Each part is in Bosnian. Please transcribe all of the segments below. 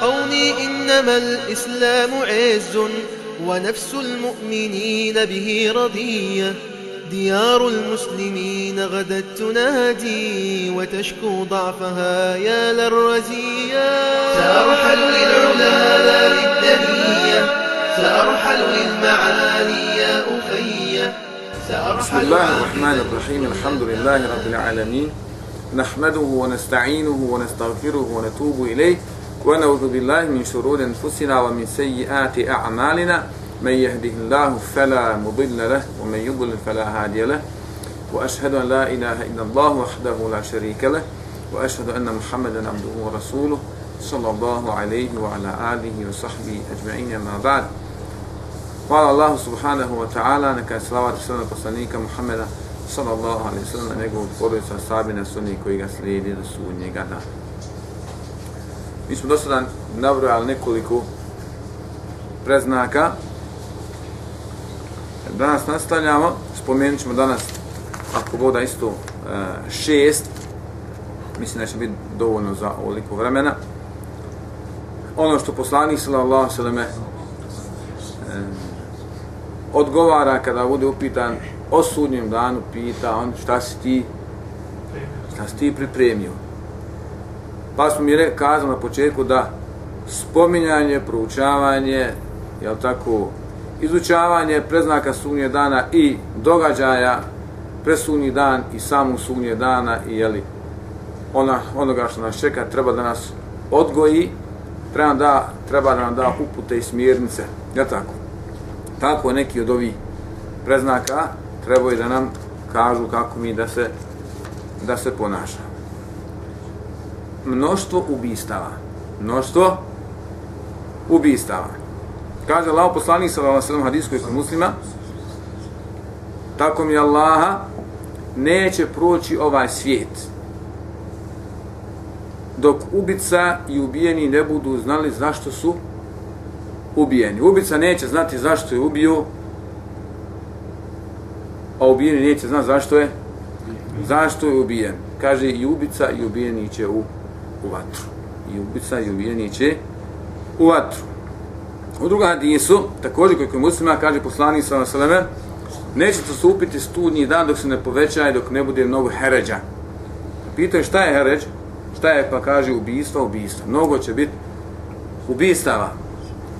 قومي إنما الإسلام عز ونفس المؤمنين به رضية ديار المسلمين غدت تنادي وتشكو ضعفها يا للرزية سأرحل للعلا لا للدنية سأرحل للمعالي يا أخي. بسم الله الرحمن الرحيم. الحمد لله رب العالمين. نحمده ونستعينه ونستغفره ونتوب إليه. ونعوذ بالله من شرور أنفسنا ومن سيئات أعمالنا. من يهده الله فلا مضل له ومن يضلل فلا هادي له. وأشهد أن لا إله إلا الله وحده لا شريك له. وأشهد أن محمدا عبده ورسوله صلى الله عليه وعلى آله وصحبه أجمعين ما بعد. Hvala Allahu subhanahu wa ta'ala, neka je slavat na poslanika Muhammeda sallallahu alaihi sallam na njegovu porodicu, sabi na sunni koji ga slijedi do sudnjega dana. Mi smo do sada nabrojali nekoliko preznaka. Danas nastavljamo, spomenut ćemo danas, ako voda isto, e, šest, mislim da će biti dovoljno za ovoliko vremena. Ono što poslanik sallallahu sallam e, odgovara kada bude upitan o sudnjem danu, pita on šta si ti, šta si ti pripremio. Pa smo mi re, kazali na početku da spominjanje, proučavanje, jel tako, izučavanje preznaka sunnje dana i događaja presunji dan i samu sunnje dana i jeli, ona, onoga što nas čeka treba da nas odgoji, treba da, treba da nam da upute i smjernice, jel tako? Tako neki od ovih preznaka trebaju da nam kažu kako mi da se da se ponašamo mnoštvo ubistava. Mnoštvo ubistava. Kaže Allah poslanik sa vama sredom hadijskoj kod muslima, tako mi Allaha neće proći ovaj svijet dok ubica i ubijeni ne budu znali zašto su ubijeni. Ubica neće znati zašto je ubio, a ubijeni neće znati zašto je zašto je ubijen. Kaže i ubica i ubijeni će u u vatru. I ubica i ubijeni će u vatru. U drugom hadisu, također koji muslima kaže poslanik sa Veseleme, nećete se stupiti studnji dan dok se ne poveća i dok ne bude mnogo heređa. Pitaju šta je heređ? Šta je pa kaže ubijstva, ubijstva. Mnogo će biti ubijstava.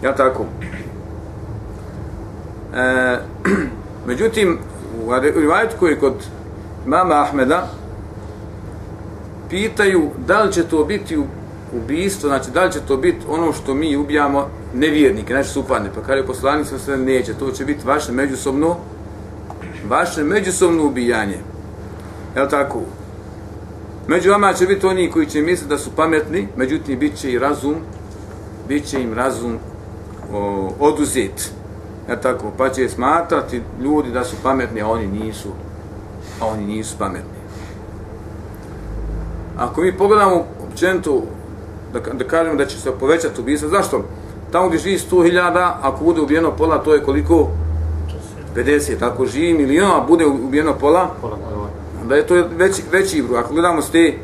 Ja tako? E, međutim, u rivajetu koji kod mama Ahmeda, pitaju da li će to biti ubistvo, znači da li će to biti ono što mi ubijamo nevjernike, znači supadne. Pa kada je poslanik sam sve neće, to će biti vaše međusobno vaše međusobno ubijanje. Je tako? Među vama će biti oni koji će misliti da su pametni, međutim bit će i razum, bit će im razum o, oduzet. Je tako? Pa će smatrati ljudi da su pametni, a oni nisu, a oni nisu pametni. Ako mi pogledamo općenito, da, da kažemo da će se povećati ubistva, zašto? Tamo gdje živi 100.000, ako bude ubijeno pola, to je koliko? 50. Ako živi milijon, a bude ubijeno pola, da je to veći, veći broj. Ako gledamo s te,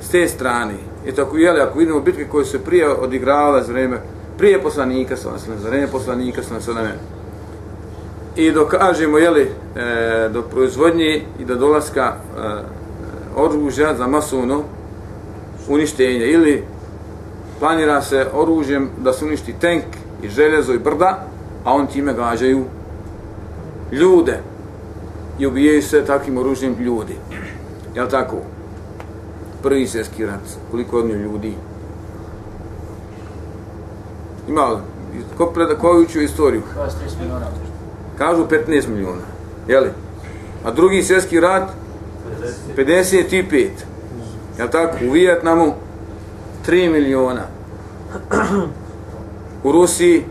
s te strane, i tako jeli, ako vidimo bitke koje se prije odigravale za vreme, prije poslanika, za vreme poslanika, za vreme, i dokažemo, jeli, e, do proizvodnje i do dolaska e, oružja za masovno uništenje ili planira se oružjem da se uništi tank i željezo i brda, a on time gađaju ljude i ubijaju se takvim oružjem ljudi. Je li tako? Prvi svjetski rat, koliko je odnio ljudi? Ima li? Ko preda, ko je učio istoriju? Kažu 15 miliona. Je li? A drugi svjetski rat? 55. Ja tako, u Vijetnamu 3 miliona. U Rusiji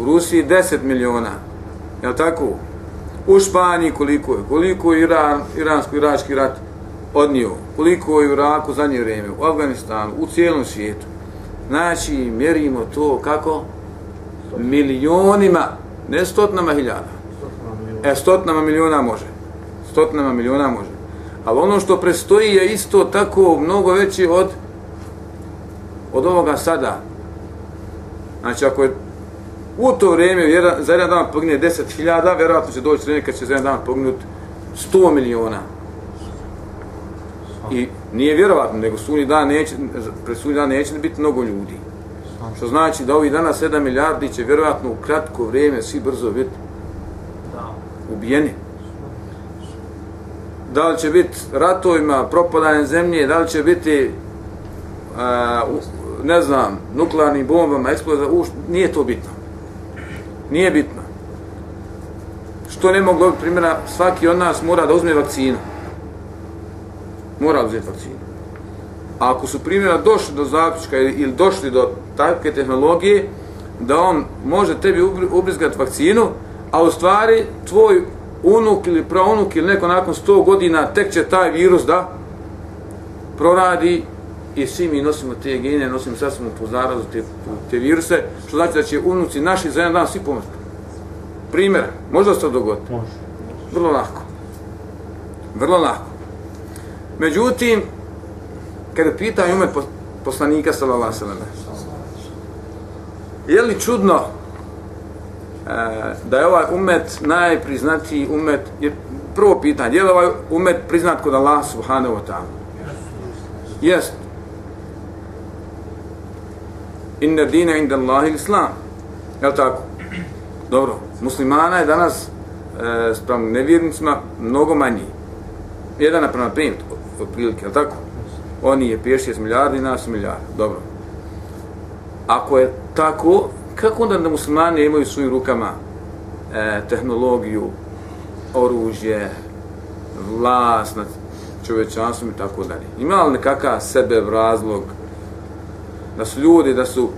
U Rusiji 10 miliona. Ja tako? U Španiji koliko je? Koliko je Iran, iransko-irački rat odnio? Koliko je u Iraku zadnje vrijeme? U Afganistanu? U cijelom svijetu? Znači, mjerimo to kako? Milionima, ne stotnama hiljada. E, stotnama miliona može stotinama miliona može. Ali ono što prestoji je isto tako mnogo veći od od ovoga sada. Znači, ako je u to vrijeme vjera, za jedan dan pogine 10.000, vjerojatno će doći vrijeme kad će za jedan dan poginuti 100 miliona. I nije vjerovatno, nego sunji dan neće, pred sunji dan neće biti mnogo ljudi. Što znači da ovih dana 7 milijardi će vjerovatno u kratko vrijeme svi brzo biti ubijeni. Da li će biti ratovima, propadanjem zemlje, da li će biti e, a, ne znam, nuklearnim bombama, eksplozija, uš, nije to bitno. Nije bitno. Što ne mogu dobiti primjera, svaki od nas mora da uzme vakcinu. Mora da uzme vakcinu. A ako su primjera došli do zaključka ili došli do takve tehnologije, da on može tebi ubrizgati vakcinu, a u stvari tvoj unuk ili praunuk ili neko nakon 100 godina tek će taj virus da proradi i svi mi nosimo te gene, nosimo sasvim po zarazu te, te viruse, što znači da će unuci naši za jedan dan svi pomrti. Primjer, možda se to dogoditi? Može. Vrlo lako. Vrlo lako. Međutim, kada pitam umet poslanika sallallahu alejhi Je li čudno Eh, da je ovaj umet najpriznatiji umet, je prvo pitanje, je li ovaj umet priznat kod Allah subhanahu wa ta'ala? Jest. Inna dina inda Allahi islam. Je tako? Dobro, muslimana je danas eh, e, sprem nevjernicima mnogo manji. Jedan naprema pet, otprilike, je tako? Oni je 5-6 milijardi, nas milijardi. Dobro. Ako je tako, kako onda da muslimani imaju u svojim rukama e, tehnologiju, oružje, vlast nad čovečanstvom i tako dalje? Ima li nekakav sebe razlog da su ljudi, da su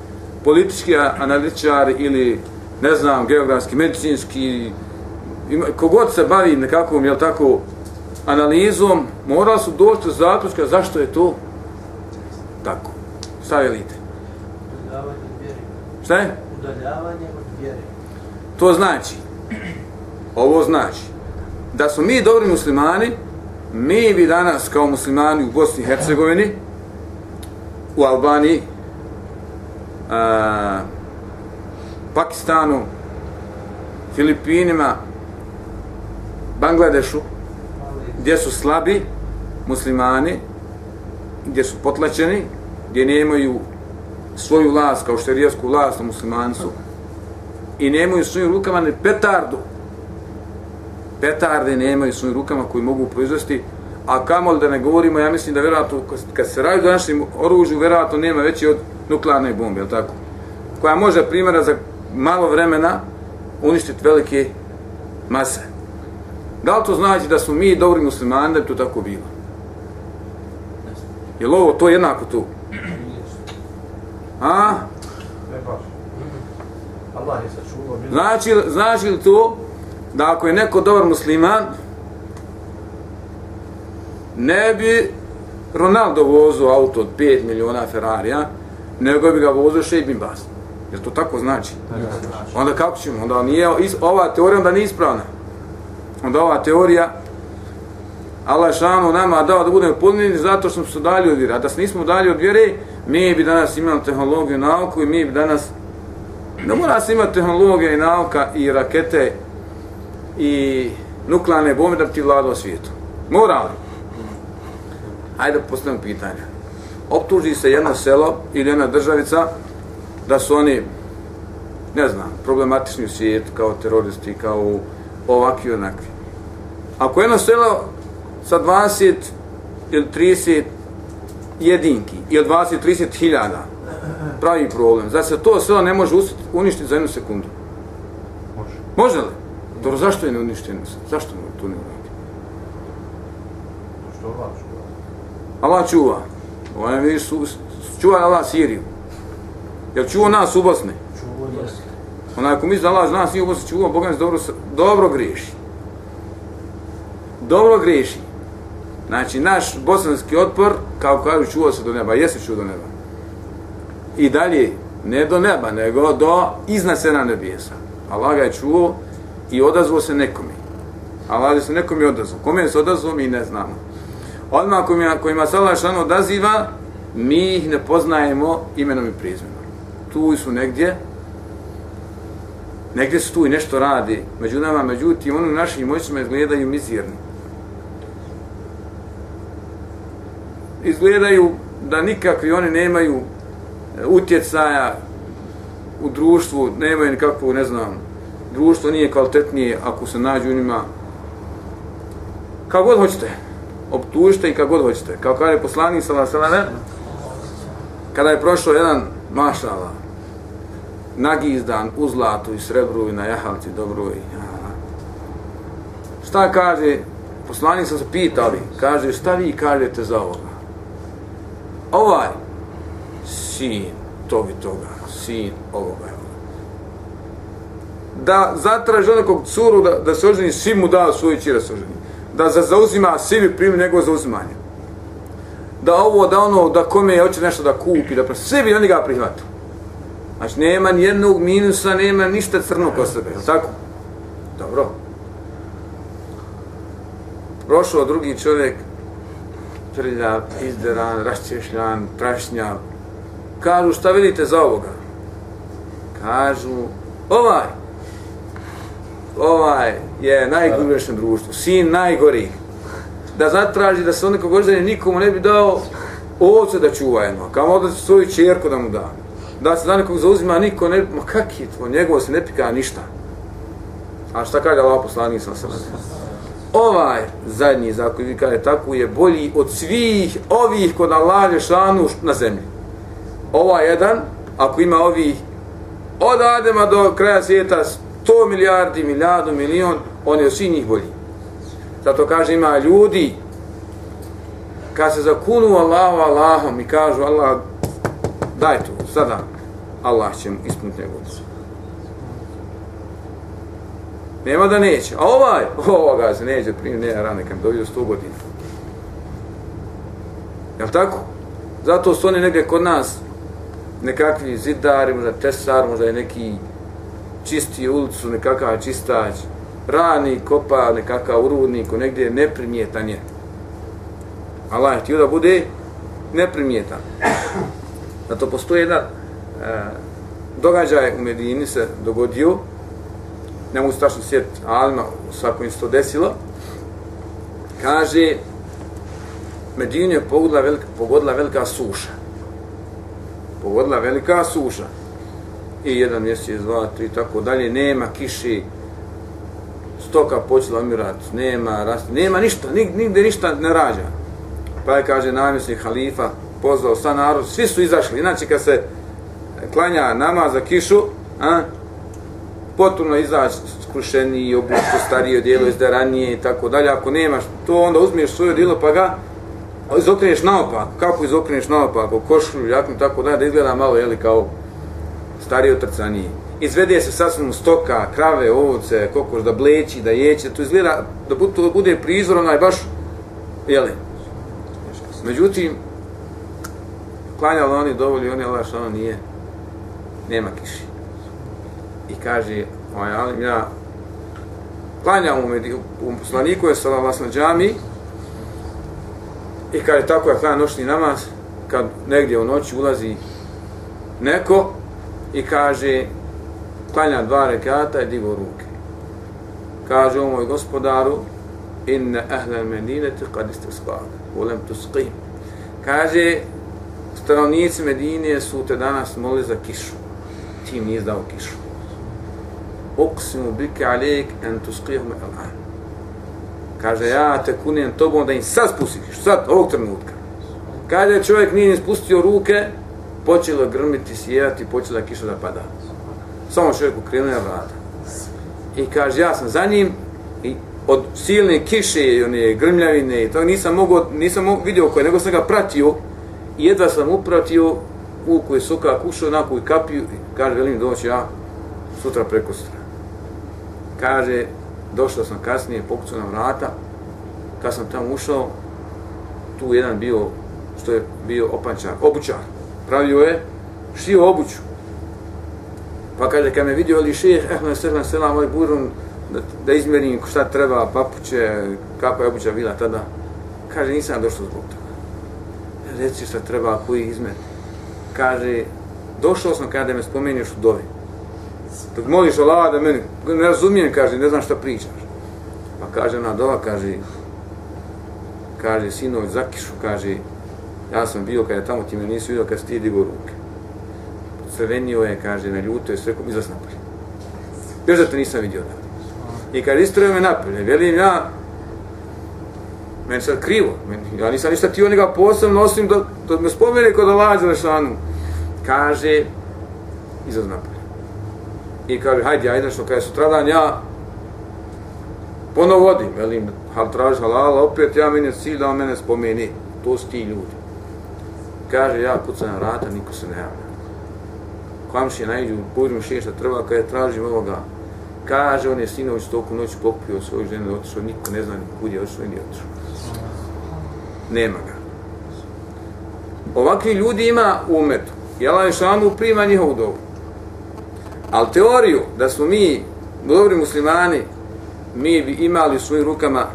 politički analitičari ili ne znam, geografski, medicinski, ima, kogod se bavi nekakvom, jel tako, analizom, morali su doći do zaključka zašto je to tako. Šta velite? Vjere. Šta je? Udaljavanje od vjere. To znači, ovo znači, da smo mi dobri muslimani, mi bi danas kao muslimani u Bosni i Hercegovini, u Albaniji, a, Pakistanu, Filipinima, Bangladešu, gdje su slabi muslimani, gdje su potlačeni, gdje nemaju svoju vlast, kao šerijsku vlast, muslimani su, i nemaju svojim rukama ne petardu. Petarde nemaju svojim rukama koji mogu proizvesti, a kamol da ne govorimo, ja mislim da vjerojatno, kad se radi o našim oružju, vjerojatno nema veći od nuklearne bombe, je tako? Koja može primjera za malo vremena uništiti velike mase. Da li to znači da smo mi dobri muslimani da bi to tako bilo? Je li ovo to jednako tu? A? Znači, znači li to da ako je neko dobar musliman ne bi Ronaldo vozio auto od 5 miliona Ferrarija nego bi ga vozio Šej Bin Bas. Jer to tako znači? Onda kako ćemo? Onda nije, ova teorija onda nije ispravna onda ova teorija Allah šanu nama dao da budemo podnijeni zato što smo se dalje od vjere. A da se nismo dalje od vjere, mi bi danas imali tehnologiju i nauku i mi bi danas ne mora se imati tehnologija i nauka i rakete i nuklearne bombe da bi ti vladao svijetu. Mora li? Hajde postavimo pitanje. Optuži se jedno selo ili jedna državica da su oni, ne znam, problematični u svijetu kao teroristi, kao ovakvi onakvi. Ako jedno selo sa 20 ili 30 jedinki ili 20-30 hiljada pravi problem, znači se to selo ne može uništiti za jednu sekundu? Može. Može li? Dobro, zašto je ne sekundu? Zašto ne to ne uradi? Što Allah čuva? Allah čuva. Ovo je vidiš, čuva Allah Siriju. Jel čuva nas u Bosni? Čuva, jesi. Onaj ako misli da Allah zna svih obosti čuva, Boga nas dobro, dobro griješi. Dobro griješi. Znači, naš bosanski otpor, kao kažu, čuo se do neba, jesi čuo do neba. I dalje, ne do neba, nego do iznad na nebijesa. Allah ga je čuo i odazvao se nekome. Allah se nekomi odazvao. Kome se odazvao, mi ne znamo. Odmah kojima, kojima se Allah šan odaziva, mi ih ne poznajemo imenom i prizmenom. Tu su negdje, negdje su tu i nešto radi među nama, međutim, oni našim moćima izgledaju mizirni. Izgledaju da nikakvi oni nemaju e, utjecaja u društvu, nemaju nikakvu, ne znam, društvo nije kvalitetnije ako se nađu u njima. Kako god hoćete, optužite i kako god hoćete. Kao kada je poslanik sallallahu kada je prošao jedan mašala, nagizdan u zlatu i srebru i na jahalci dobroj. Šta kaže, poslanik sam se pitali, kaže, šta vi kažete za ovoga? Ovaj, sin toga toga, sin ovoga. Da zatraži onakog curu da, da se oženi, svi mu da svoju čira se oženi. Da za zauzima, svi bi primi njegovo zauzimanje. Da ovo, da ono, da kome hoće nešto da kupi, da svi bi oni ga prihvatili. Znači, nema nijednog minusa, nema ništa crno kod sebe, je tako? Dobro. Prošao drugi čovjek, trljav, izderan, raščešljan, prašnjav. Kažu, šta vidite za ovoga? Kažu, ovaj, ovaj je najgurešan društvo, sin najgori. Da zatraži da se on nekog oždelje nikomu ne bi dao ovce da čuva jedno, kao onda svoju čerku da mu da da se da nekog zauzima, niko ne, ma kak je to, njegovo se ne pika ništa. A šta kaže Allah poslanik sam sam Ovaj zadnji zakon, vi kaže tako, je bolji od svih ovih kod Allah Žešanu na zemlji. Ovaj jedan, ako ima ovih od Adema do kraja svijeta 100 milijardi, milijardu, milion, on je od svih njih bolji. Zato kaže ima ljudi, kad se zakunu Allahu Allahom i kažu Allah, daj tu, sada Allah će mu ispuniti njegovu Nema da neće. A ovaj, ovoga se neće primiti, ne rane, kad dođe 100 godina. Jel tako? Zato su oni negdje kod nas nekakvi zidari, možda tesar, možda je neki čisti ulicu, nekakav čistač, rani, kopa, nekakav urudnik, negdje neprimjetan je. Allah je htio da bude neprimjetan. Zato postoji jedan e, događaj u Medini se dogodio, ne mogu strašno sjetiti, ali svako im se to desilo, kaže, Medinu je pogodila velika, pogodila velika suša. Pogodila velika suša. I jedan mjesec, dva, tri, tako dalje, nema kiši, stoka počela umirati, nema rasti, nema ništa, nigde ništa ne rađa. Pa je, kaže, namjesnik halifa, pozvao sa narod, svi su izašli. Inače, kad se klanja nama za kišu, a, potpuno izaći skrušeni, obučko starije dijelo, izdaranije i tako dalje. Ako nemaš to, onda uzmiješ svoje dijelo pa ga izokreneš naopak. Kako izokreneš naopak? U košulju, jaknu, tako dalje, da izgleda malo, jeli, kao starije otrcanije. Izvede se sasvim stoka, krave, ovce, kokoš, da bleći, da jeće, to izgleda da bude prizor, onaj baš, jeli. Međutim, klanjali oni dovolj, oni Allah što ono nije, nema kiši. I kaže, ovaj Alim, ja klanjam u, Medi, u poslaniku, je sala vas na džami, i kaže, tako je klanjam noćni namaz, kad negdje u noći ulazi neko i kaže, klanja dva rekata i digo ruke. Kaže, o moj gospodaru, inne ahle medinete kad iste skvali, volem tu skim. Kaže, stanovnici Medine su te danas molili za kišu. Ti im nije dao kišu. Uksimu bike alijek en tuskihum skrihme al Kaže, ja te kunijem tobom da im sad spustiš, sad, ovog trenutka. Kaže, čovjek nije spustio ruke, počelo grmiti, sjevati, počela kiša da pada. Samo čovjek ukrenuje vrata. I kaže, ja sam za njim i od silne kiše i one grmljavine i to nisam mogao, nisam mogo vidio koje, nego sam ga pratio I jedva sam upratio u koji suka kušao, na koji kapiju, kaže, velim doći ja sutra preko sutra. Kaže, došao sam kasnije, pokucao na vrata, kad sam tamo ušao, tu jedan bio, što je bio opančar, obučar, pravio je, šio obuću. Pa kaže, kad me vidio ali šeh, eh, me srna selam, ovaj burun, da, da izmerim šta treba, papuće, kakva je obuća bila tada, kaže, nisam došao zbog toga reci šta treba, koji izmet. Kaže, došao sam kada me spomeniš u dovi. Dok moliš Allah da meni, ne razumijem, kaže, ne znam šta pričaš. Pa kaže na dova, kaže, kaže, sinoć, zakišu, kaže, ja sam bio kada tamo ti me nisi vidio, kada sti digo ruke. Crvenio je, kaže, na ljuto je sve, izlaz napolje. Još da te nisam vidio da. I kad istrojio me napolje, velim ja, meni sad krivo, meni, ja nisam ništa tio njega posebno, osim da, da me spomene kod Allah Đelešanu. Kaže, izlaz napolje. I kaže, hajde, ajde što kaže sutradan, ja ponovo vodim, velim, hal traži halala, opet ja meni cilj da on mene spomeni, to su ti ljudi. Kaže, ja kucam vrata, niko se ne javlja. Kamši je najđu, pođu še šta treba, kada tražim ovoga, kaže, on je sinoć toku noć pokupio svoju ženu, otišao, niko ne zna ni kud je otišao i nije otišao. Nema ga. Ovakvi ljudi ima u umetu. I je šanu prima njihovu dobu. Ali teoriju da smo mi dobri muslimani, mi bi imali u svojim rukama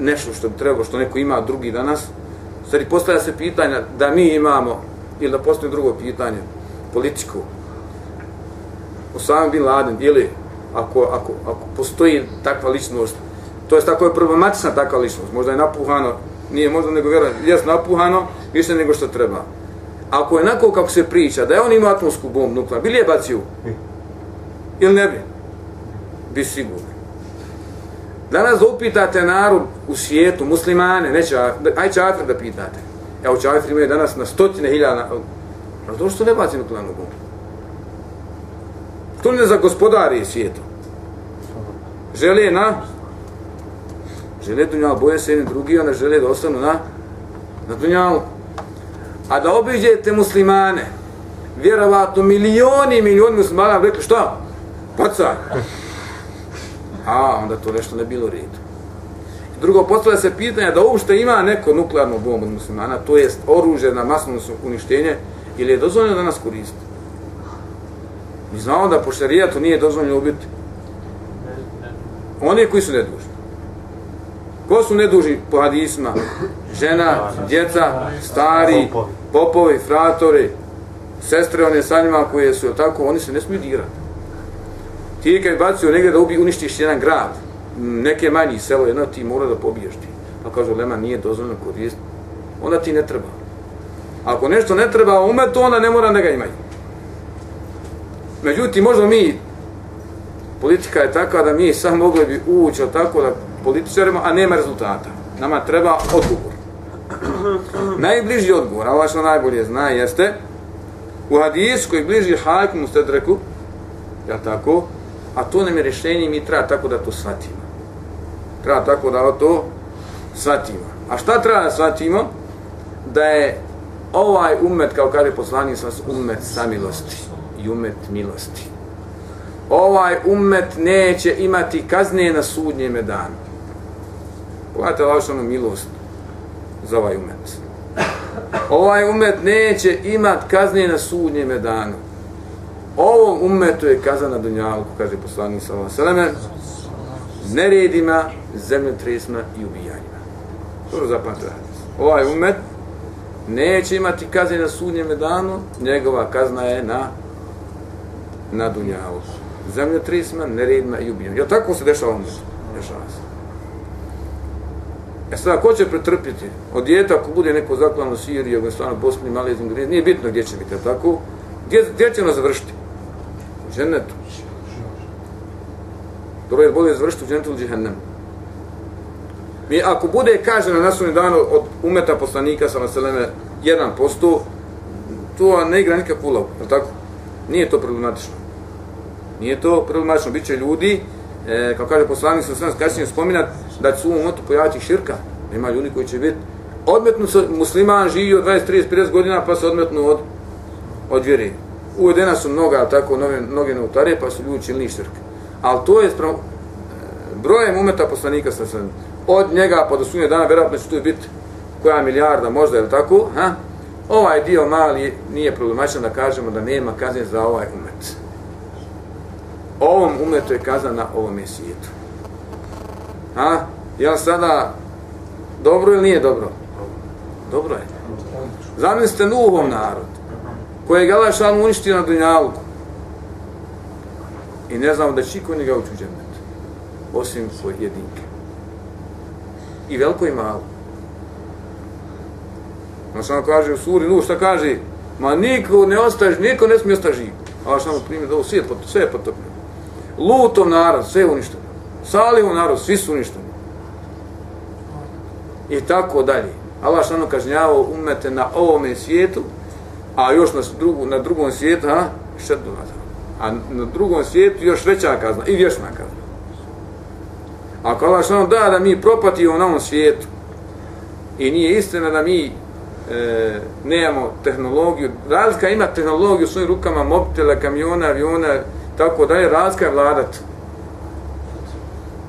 nešto što bi trebalo, što neko ima drugi danas, stvari postavlja se pitanja da mi imamo, ili da postoji drugo pitanje, političko, Osama Bin Laden, ili ako, ako, ako postoji takva ličnost, to je tako je problematična takva ličnost, možda je napuhano, nije možda nego vjerujem, jes napuhano, više nego što treba. Ako je onako kako se priča, da je on imao atomsku bombu nuklearnu, bili je bacio? Ili ne bi? Bi sigurno. Danas upitate narod u svijetu, muslimane, neće, aj čafir da pitate. Evo čafir imaju danas na stotine hiljada, ali to što ne baci nuklearnu bombu? To ne za gospodari svijetu. Žele na žele dunjalu, boje se jedni drugi, onda žele da ostanu na, na dunjalu. A da obiđete muslimane, vjerovatno milioni i milioni muslimana rekli šta? Pacaj. A, onda to nešto ne bilo redu. Drugo, postavlja se pitanje da uopšte ima neko nuklearno bombu muslimana, to jest oružje na masno uništenje, ili je dozvoljeno da nas koristi. Mi znamo da po šarijatu nije dozvoljeno ubiti oni koji su nedužni. Ko su nedužni po hadisma? Žena, djeca, stari, popovi, fratori, sestre, one sa njima koje su tako, oni se ne smiju dirati. Ti kad bacio negdje da ubi, uništiš jedan grad, neke manji selo, jedno ti mora da pobiješ ti. Pa kažu, Lema, nije dozvoljeno koristiti. Onda ti ne treba. Ako nešto ne treba umetu, onda ne mora da ga imaju. Međutim, možda mi, politika je takva da mi sam mogli bi ući tako da političarima, a nema rezultata. Nama treba odgovor. Najbliži odgovor, Allah što najbolje zna, jeste u hadisu koji bliži hajkom u stedreku, ja tako, a to nam je rješenje mi treba tako da to shvatimo. Treba tako da to shvatimo. A šta treba da shvatimo? Da je ovaj umet, kao kaže poslanik sa umet samilosti i umet milosti. Ovaj umet neće imati kazne na sudnjeme danu. Pogledajte vašu ono milost za ovaj umet. Ovaj umet neće imat kazne na sudnjeme danu. Ovom umetu je kazan na Dunjalku, kaže poslanik sa ovom seleme, neredima, zemljotresima i ubijanjima. Dobro zapamtite Ovaj umet neće imati kazne na sudnjem danu, njegova kazna je na na Dunjalku. Zemljotresima, neredima i ubijanjima. Ja tako se dešava umet? Dešava se. E sada, ko će pretrpiti? Od djeta, ako bude neko zaklan u Siriji, Afganistanu, Bosni, Maleziji, Grijezi, nije bitno gdje će biti, tako? Gdje, gdje će ono završiti? U džennetu. Dobro je bolje završiti u džennetu ili džihennemu. Mi, ako bude kaženo na naslovni danu od umeta poslanika sa naseleme 1%, to ne igra nikakvu ulogu, je tako? Nije to problematično. Nije to problematično. Biće ljudi, e, kao kaže poslanik sa sve kasnije spominat, da će su u umetu pojaviti širka. Nema ljudi koji će biti odmetnu se musliman živi od 20, 30, 50 godina pa se odmetnu od, od vjeri. Uvedena su mnoga tako nove, mnoge novotare pa su ljudi činili širk. Ali to je spravo, brojem umeta poslanika sa sve. Od njega pa do sunje dana vjerojatno će tu biti koja milijarda možda je tako. Ha? Ovaj dio mali nije problematičan da kažemo da nema kazne za ovaj umet. Ovom umetu je kazna na ovom svijetu. Ha? Ja sada dobro ili nije dobro? Dobro je. Zamislite Nuhom narod, koji je Allah uništio na Dunjalku. I ne znamo da će iko njega ući u džennet. Osim svoje jedinke. I veliko i malo. On samo kaže u suri Nuh, šta kaže? Ma niko ne ostaje, niko ne smije ostati živ. Allah samo primjer da ovo sve je potopljeno. Lutom narod, sve je uništeno. Salihu narod, svi su uništeni. I tako dalje. Allah šano kažnjavao umete na ovome svijetu, a još na, drugu, na drugom svijetu, ha, šedno nazad. A na drugom svijetu još veća kazna i vješna kazna. Ako Allah šano da da mi propatimo na ovom svijetu i nije istina da mi e, nemamo tehnologiju, razlika ima tehnologiju u svojim rukama, mobitela, kamiona, aviona, tako da je razlika je vladat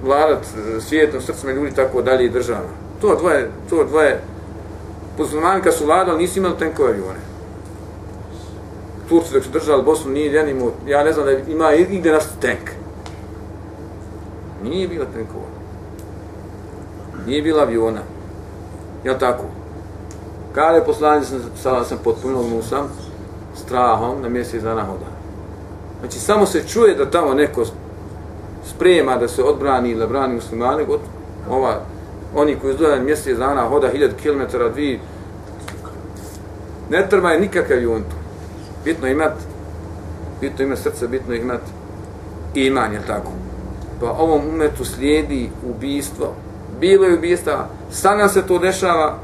vladat svijetom, srcima ljudi, tako dalje i država. To dvoje, to dvoje, muslimani kad su vladali, nisu imali tenkove avione. Turci dok su držali Bosnu, nije jedan imao, ja ne znam da ima igde naš tank. Nije bila tenkova. Nije bila aviona. Ja tako? Kada je poslanje sam, sada sam potpuno sam strahom na mjesec dana hoda. Znači, samo se čuje da tamo neko sprema da se odbrani ili brani muslimane, god, ova, oni koji izdojaju mjesec dana hoda hiljad kilometara, dvi, ne treba je nikakav juntu. Bitno imat, bitno imat srce, bitno imat iman, je tako. Pa ovom umetu slijedi ubijstvo, bilo je ubijstva, sada se to dešava,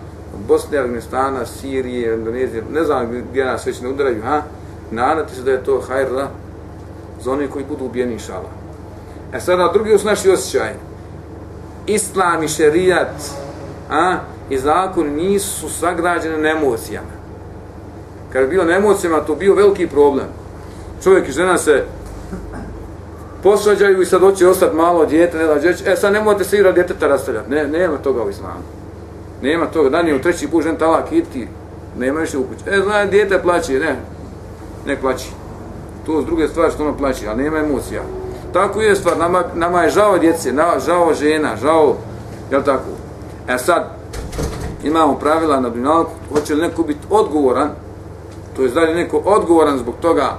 Bosne, Afganistana, Sirije, Indonezije, ne znam gdje nas već ne udaraju, ha? Nadati se da je to hajr za, za one koji budu ubijeni šala. E sada drugi su naši osjećaj. Islam i šerijat a, i zakon nisu sagrađene na emocijama. Kad bi bilo na emocijama, to bio veliki problem. Čovjek i žena se posvađaju i sad hoće ostati malo djete, ne da E sad nemojte se igrati djeteta rastavljati. Ne, nema toga u islamu. Nema toga, dan je u treći put žen talak iti, nema više u kući. E, zna, djete plaće, ne, ne plaći. To s druge stvari što ono plaći, ali nema emocija. Tako je stvar, nama, nama je žao djece, na, žao žena, žao, jel tako? E sad, imamo pravila na Dunjalku, hoće li neko biti odgovoran, to je li neko odgovoran zbog toga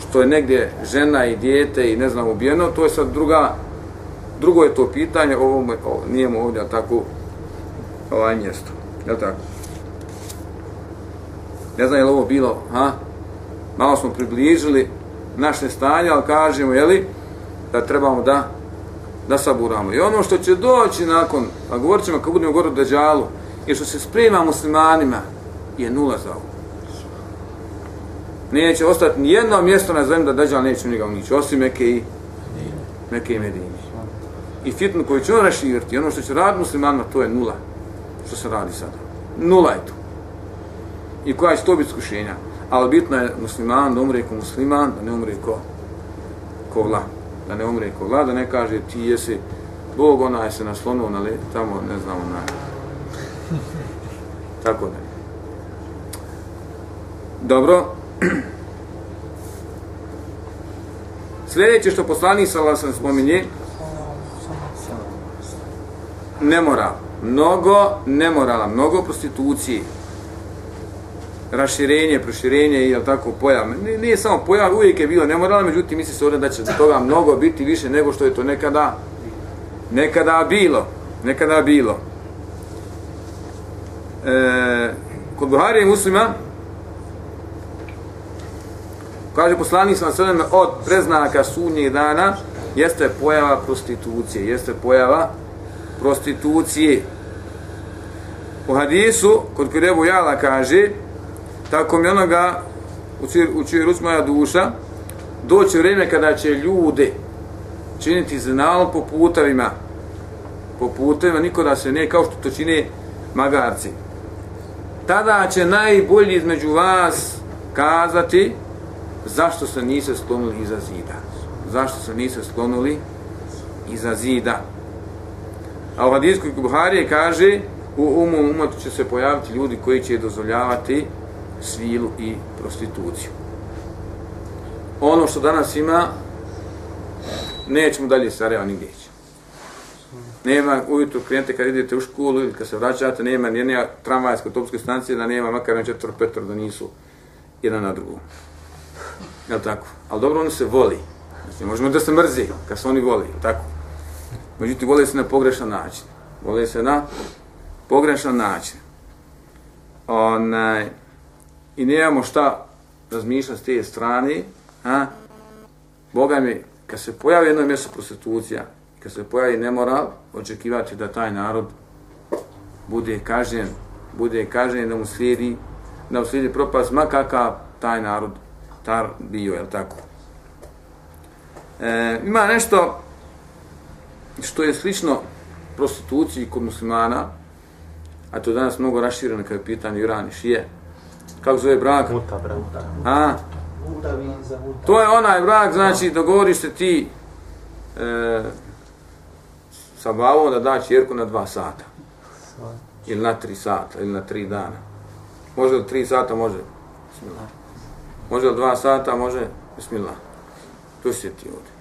što je negdje žena i dijete i ne znam ubijeno, to je sad druga, drugo je to pitanje, ovo, ovo nije mu ovdje tako, ovaj mjesto. jel tako? Ne znam je li ovo bilo, ha? Malo smo približili naše stanje, ali kažemo, je li, da trebamo da da saburamo. I ono što će doći nakon, a govorit ćemo kad budemo goru Deđalu, i što se sprema muslimanima, je nula za ovo. Neće ostati ni jedno mjesto na zemlji da Deđal neće njega unići, osim Meke i Meke i Medini. I fitnu koju će on raširiti, ono što će raditi muslimanima, to je nula što se radi sada. Nula je to. I koja će to biti skušenja. Ali bitno je musliman da umre ko musliman, da ne umre ko, ko vla. Da ne umre ko glada, ne kaže ti jesi Bog ona je se naslonuo na let, tamo ne znam na. Tako da. Dobro. Sljedeće što poslanik sa sam spominje, ne mora mnogo nemorala, mnogo prostitucije, raširenje, proširenje i tako pojav. Nije, nije samo pojav, uvijek je bilo nemoralno, međutim misli se ovdje da će toga mnogo biti više nego što je to nekada nekada bilo. Nekada bilo. E, kod Buhari i muslima kaže poslanik sam sve od preznaka sunnjih dana jeste pojava prostitucije, jeste pojava prostitucije. U hadisu, kod kod Jala kaže, tako mi onoga, u čiju ruč moja duša, doće vrijeme kada će ljude činiti znalom po putavima, po putavima, niko da se ne, kao što to čine magarci. Tada će najbolji između vas kazati zašto se niste sklonuli iza zida. Zašto se niste sklonuli iza zida. A u hadijskoj Buharije kaže u umom umatu će se pojaviti ljudi koji će dozvoljavati svilu i prostituciju. Ono što danas ima, nećemo dalje Sarajeva nigdje ići. Nema ujutru klijente kad idete u školu ili kad se vraćate, nema nijedne tramvajske autobuske stanice da nema makar na četvr petro da nisu jedan na drugom. Jel tako? Ali dobro, oni se voli. Znači, možemo da se mrzi kad se oni voli, jel tako? Međutim, vole se na pogrešan način. Vole se na pogrešan način. Onaj, I nemamo šta razmišljati s te strane, a? Boga mi, kad se pojavi jedno mjesto prostitucija, kad se pojavi nemoral, očekivati da taj narod bude kažnjen, bude kažnjen da mu slijedi, da mu slijedi propast, ma kakav taj narod tar bio, je tako? E, ima nešto što je slično prostituciji kod muslimana, a to je danas mnogo rašireno kada je pitanje Iran i Šije. Kako zove brak? Muta, brata. A? Muta, viza, muta. To je onaj brak, znači dogovoriš se ti e, sa bavom da da čerku na dva sata. Ili na tri sata, ili na tri dana. Može li tri sata, može. Bismillah. Može li dva sata, može. Bismillah. To si ti ovdje.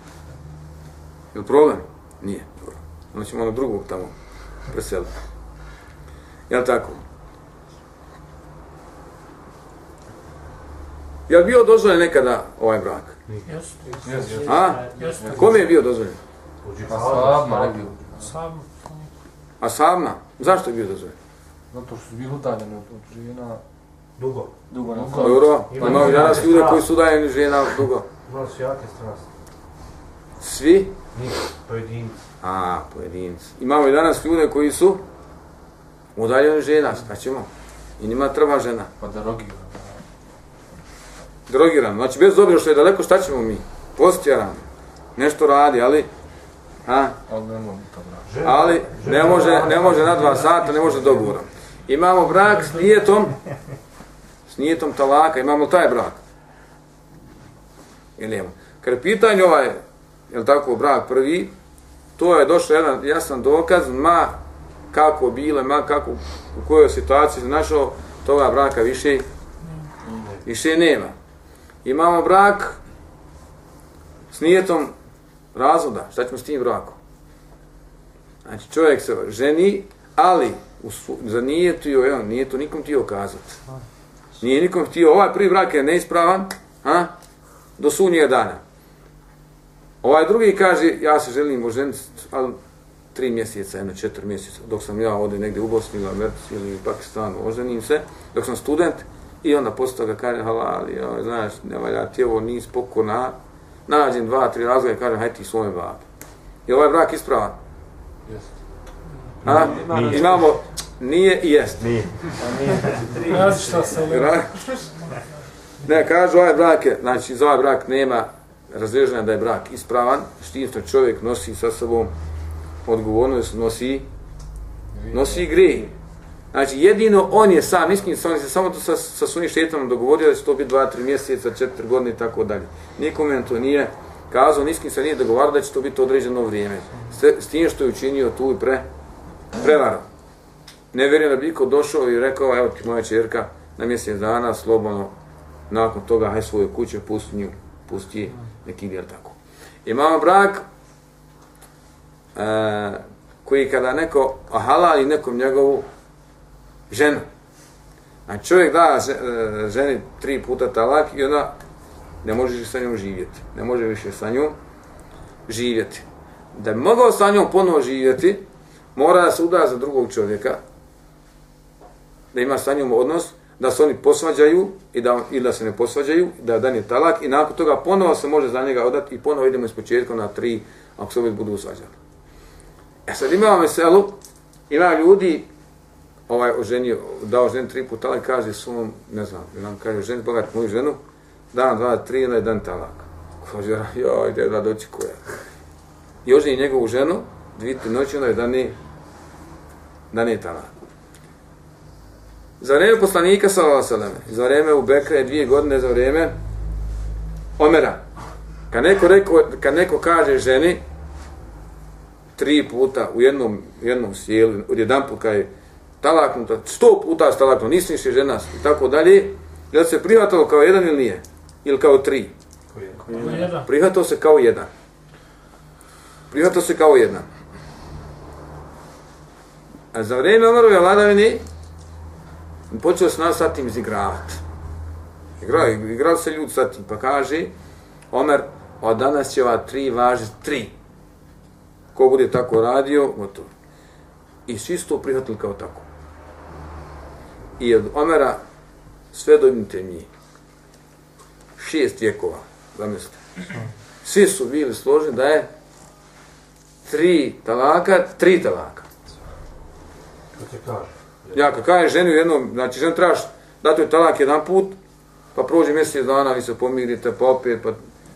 Je li problem? Nije. Dobro. Onda ćemo ono drugog tamo preseliti. Je li tako? Je li bio dozvoljen nekada ovaj brak? Jeste. A? Jeste. Kome je bio dozvoljen? Pa sabma ne bio. Sam. A sama? Zašto je bio dozvoljen? Zato što su bili udaljeni od žena. Dugo. Dugo na Dobro, Ima- imamo i danas ljude koji su udajeni žena dugo. Imali su jake strasti. Svi? Nisu, pojedinci. A, pojedinci. Imamo i danas ljude koji su udaljeni žena, šta ćemo? I njima treba žena. Pa da rogi. Drogiran, znači bez obzira što je daleko, šta ćemo mi? Postjeran. Nešto radi, ali... A, Ali ne može, ne može na dva sata, ne može dogovora. Imamo brak s nijetom, s nijetom talaka, imamo taj brak. Ili imamo. Kad je pitanje ovaj, je li tako, brak prvi, to je došao jedan jasan dokaz, ma kako bile, ma kako, u kojoj situaciji se našao, toga braka više, više nema. Imamo brak s nijetom razvoda, šta ćemo s tim brakom? Znači čovjek se ženi, ali u su, za nijetu, evo, nije to nikom htio kazati. Nije nikom htio, ovaj prvi brak je neispravan, a? do sunnjega dana. Ovaj drugi kaže, ja se želim oženiti, ali tri mjeseca, jedno četiri mjeseca, dok sam ja ovdje negdje u Bosni ili Americi ili u Pakistanu, oženim se, dok sam student, i onda posle toga kaže, halali, ja, znaš, ne valja ti ovo, nis pokorna, nađem dva, tri razloga i kažem, hajde ti svome babi. Je ovaj brak ispravan? A? Imamo, nije i jest. Nije. Različita se ali... Ra- Ne, kažu ovaj brak je, znači za ovaj brak nema razreženja da je brak ispravan, s tim što čovjek nosi sa sobom odgovornost, nosi, nosi grije. Znači jedino on je sam, iskin sam, on se samo to sa, sa sunim šetanom dogovorio da će to biti dva, tri mjeseca, četiri godine i tako dalje. Nikome on to nije kazao, niskim se nije dogovarao da će to biti određeno vrijeme. S, s tim što je učinio tu i pre, prevaru. Ne vjerujem da bi iko došao i rekao, evo ti moja čerka, na mjesec dana, slobodno, nakon toga, haj svoju kuću, pusti nju, pusti je, neki ide tako. Imamo brak, e, koji kada neko halali nekom njegovu žena. a čovjek da e, ženi tri puta talak i ona ne može više sa njom živjeti. Ne može više sa njom živjeti. Da bi mogao sa njom ponovo živjeti, mora da se uda za drugog čovjeka, da ima sa njom odnos, da se oni posvađaju i da, ili da se ne posvađaju, da dan je talak i nakon toga ponovo se može za njega odati i ponovo idemo iz početka na tri, ako se opet budu svađali. E sad imamo veselu, ima ljudi, ovaj oženio, dao ženi tri puta talak, kaže svom, ne znam, nam kaže ženi, bogat moju ženu, dan, dva, tri, ili dan talak. Kaže, joj, gdje da doći koja. I oženi njegovu ženu, dvije tri noći, onda je da ne, da ne talak. Za vrijeme poslanika sallallahu alaihi ve za vrijeme Ubekra je dvije godine za vrijeme Omera. Kad neko, reko, kad neko kaže ženi tri puta u jednom, jednom sjelu, od jedan put kad je talaknuta, sto puta je talaknuta, nisi više žena i tako dalje, je li se prihvatalo kao jedan ili nije? Ili kao tri? Prihvatao se kao jedan. Prihvatao se kao jedan. A za vrijeme Omerove vladavine počeo se nas sa tim izigravati. Igrao, igrao se ljudi sa tim, pa kaže Omer, od danas će ova tri važi tri. Ko bude tako radio, gotovo. I svi su to prihvatili kao tako. I od Omera sve do Ibn Temije. Šest vjekova, zamislite. Svi su bili složeni da je tri talaka, tri talaka. Kaže? Ja kad kažem ženi u jednom, znači žen trebaš dati joj talak jedan put, pa prođe mjesec dana, vi se pomirite, pa opet, pa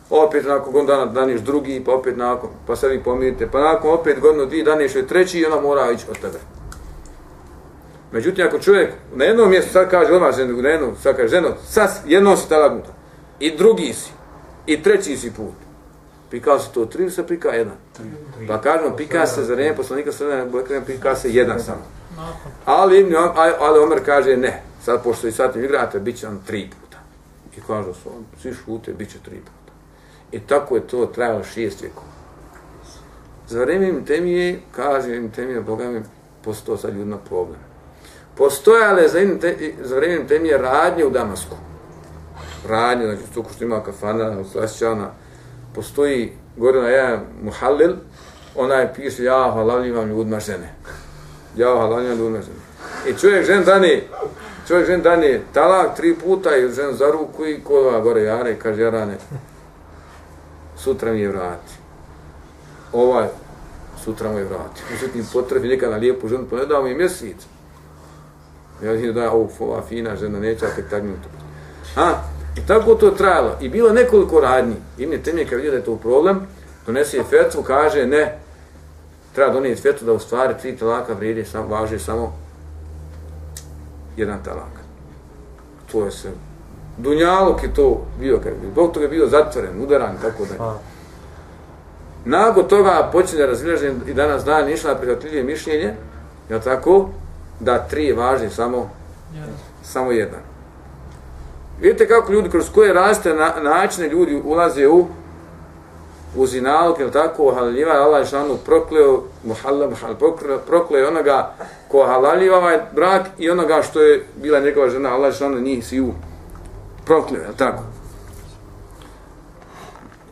opet nakon godinu dana daniš drugi, pa opet nakon, pa se vi pomirite, pa nakon opet godinu, dvije daniš joj treći i ona mora ići od tebe. Međutim, ako čovjek na jednom mjestu sad kaže odmah ženu, na jednom, sad kaže ženo, sad jednom si talagnuta, i drugi si, i treći si put. Pikao se to tri ili se pika jedan? Pa kažemo, pika se za vrijeme poslanika sredina, pika se jedan samo. Ali, Ibn ali, Omer kaže ne, sad pošto i sad tim igrate, bit će vam tri puta. I kaže su, svi šute, bit će tri puta. I tako je to trajalo šest vjekova. Za vrijeme im temije, kaže im temije, Boga mi, postao sad ljudima problem. Postojale za, te, za vremenim temije radnje u Damasku. Radnje, znači tu što ima kafana, slašćana, postoji gore na jedan muhallil, onaj piše, ja halaljivam ljudima žene. Ja halaljivam ljudima žene. I čovjek žen dani, čovjek žen dani talak tri puta i žen za ruku i kova gore jare i kaže, jarane, sutra mi je vrati. Ovaj, sutra mu je vrati. Međutim, potrebi neka na lijepu ženu, pa ne dao mi mjesec. Ja vidim da je ova fina žena, neće tek tagnuti. A, i tako to trajalo. I bilo nekoliko radnji. Ibn Temije kad vidio da je to problem, donese je fetvu, kaže ne, treba donijeti fetvu da u stvari tri talaka vrijedi, sam, važi samo jedan talak. To je se... Dunjaluk je to bio, kad je zbog toga je bio zatvoren, udaran, tako da. Nakon toga počinje razilaženje i danas dan išla prihvatljivije mišljenje, je tako, da tri važi samo, samo jedan. Vidite kako ljudi, kroz koje raste na, načine ljudi ulaze u u zinalog, ili tako, halaljiva, Allah je šanu prokleo, muhalla, muhalla, prokleo, onoga ko halaljiva ovaj brak i onoga što je bila njegova žena, Allah je šanu njih si u prokleo, je tako?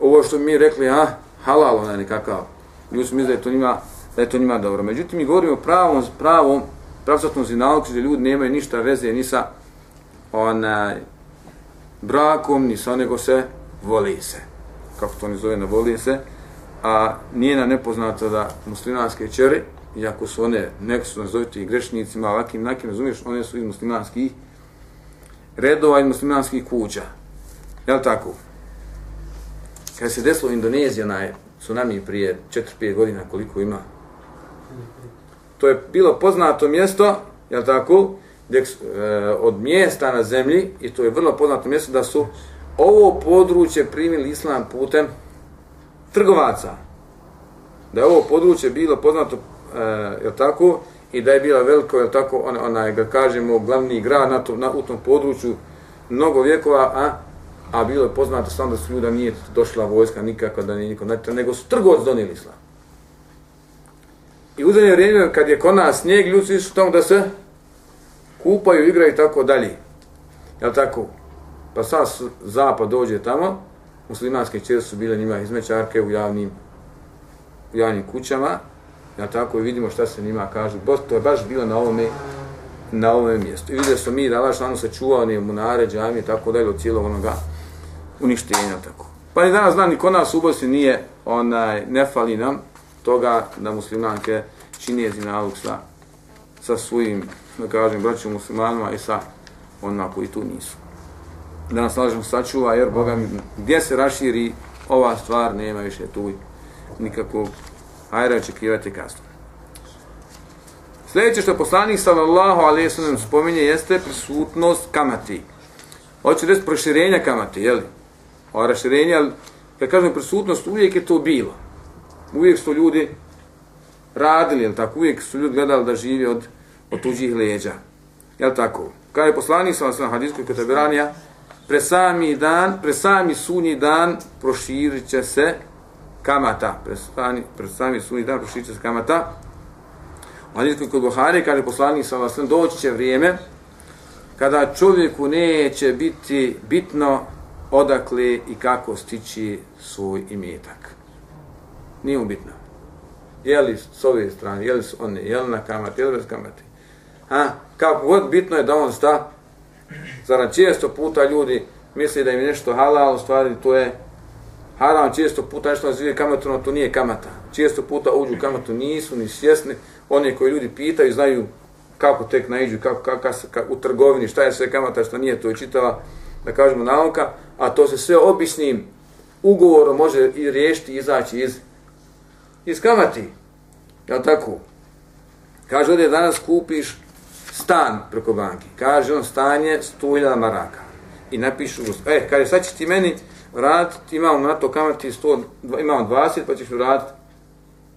Ovo što mi rekli, a, halal onaj nekakav, ljudi su misli da je to njima, da je to njima dobro. Međutim, mi govorimo o pravom, pravom, pravcatnom zinalog, gdje ljudi nemaju ništa veze ni sa onaj, e, brakom, ni sa nego se voli se. Kako to ne zove, ne voli se. A nije na nepoznato da muslimanske čeri, iako su one, neko su nazoviti i grešnicima, ovakvim, nakim, razumiješ, one su iz muslimanskih redova i muslimanskih kuća. Je tako? Kad se desilo Indonezija onaj tsunami prije 4-5 godina, koliko ima, to je bilo poznato mjesto, je tako, gdje, e, od mjesta na zemlji, i to je vrlo poznato mjesto, da su ovo područje primili islam putem trgovaca. Da je ovo područje bilo poznato, e, je tako, i da je bila veliko, je tako, on, onaj, ga kažemo, glavni grad na, to, na u tom području mnogo vjekova, a a bilo je poznato samo da su ljuda nije došla vojska nikako, da nije niko nego su trgovac donijeli islam. I u zadnje vrijeme, kad je kod nas snijeg, ljudi su išli tamo da se kupaju, igraju i tako dalje. Jel tako? Pa sad zapad dođe tamo, muslimanske čere su bile njima izmećarke u javnim, u javnim kućama, ja tako i vidimo šta se njima kaže. Bos, to je baš bilo na ovome, na ovome mjestu. I vidio smo mi da vaš se čuvao one munare, džamije, tako dalje, od cijelog onoga uništenja, tako. Pa ni danas znam, ni kod nas u Bosni nije, onaj, ne fali nam toga da muslimanke čine zinalog sa, sa svojim, da kažem, braćom muslimanima i sa onima koji tu nisu. Da nas lažemo sačuva, jer Boga mi, gdje se raširi ova stvar, nema više tu nikakvog hajra očekivati kasno. Sljedeće što poslanik sallallahu alejhi ve spominje jeste prisutnost kamati. Hoće reći proširenja kamati, je li? Raširenja, kad kažem prisutnost, uvijek je to bilo. Uvijek su ljudi radili, jel tako? Uvijek su ljudi gledali da živi od, od tuđih leđa. Jel tako? Kada je poslanik sa alejhi ve hadijskoj kod pre sami dan, pre sami sunji dan proširit će se kamata, pre sami, pre sami sunji dan proširit će se kamata, Ali kod Buhari, kaže poslanik sa nas doći će vrijeme kada čovjeku neće biti bitno odakle i kako stići svoj imetak. Nije bitno. Je li s ove strane, je li s one, je li na kamati, je li bez kamati. Ha? Kako god bitno je da on sta, zara često puta ljudi misli da im je nešto halal, u stvari to je haram, često puta nešto nazivaju kamatu, no to nije kamata. Često puta uđu u kamatu, nisu ni svjesni, oni koji ljudi pitaju, znaju kako tek naiđu, kako, kako, kako, kako, u trgovini, šta je sve kamata, što nije, to je čitava, da kažemo, nauka, a to se sve obisnim ugovorom može i riješiti, izaći iz, iz kamati. Ja tako? Kaže, ovdje danas kupiš stan preko banki. Kaže on stanje 100.000 maraka. I napišu, e, kaže, sad ćeš ti meni vratiti, imamo na to kamati 100, imamo 20, pa ćeš vratiti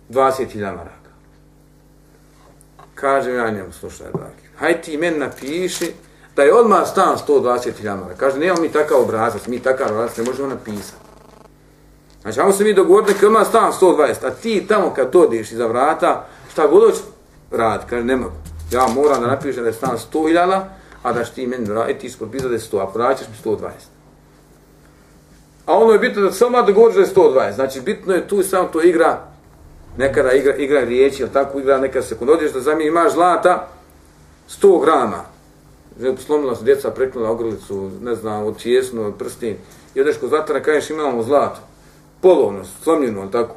20.000 maraka. Kaže ja njemu, slušaj, dragi, haj ti meni napiši da je odmah stan 120.000 maraka. Kaže, nemamo mi takav obrazac, mi takav obrazac ne možemo napisati. Znači, ajmo se mi dogovoriti neka ima stan 120, a ti tamo kad dodeš iza vrata, šta god hoće radi, kaže, ne mogu. Ja moram da napišem da je stan 100.000, a da ti meni vratiti, ti ispod pisa da je 100, a vraćaš mi 120. A ono je bitno da samo dogovoriš da je 120, znači bitno je tu samo to igra, nekada igra, igra riječi, ili tako igra neka sekund. Odješ da zami imaš zlata 100 grama, slomila su djeca, preknula ogrlicu, ne znam, od čijesnu, prstin, i odeš kod zlatara, kažeš imamo zlato polovno, slomljeno, ali tako.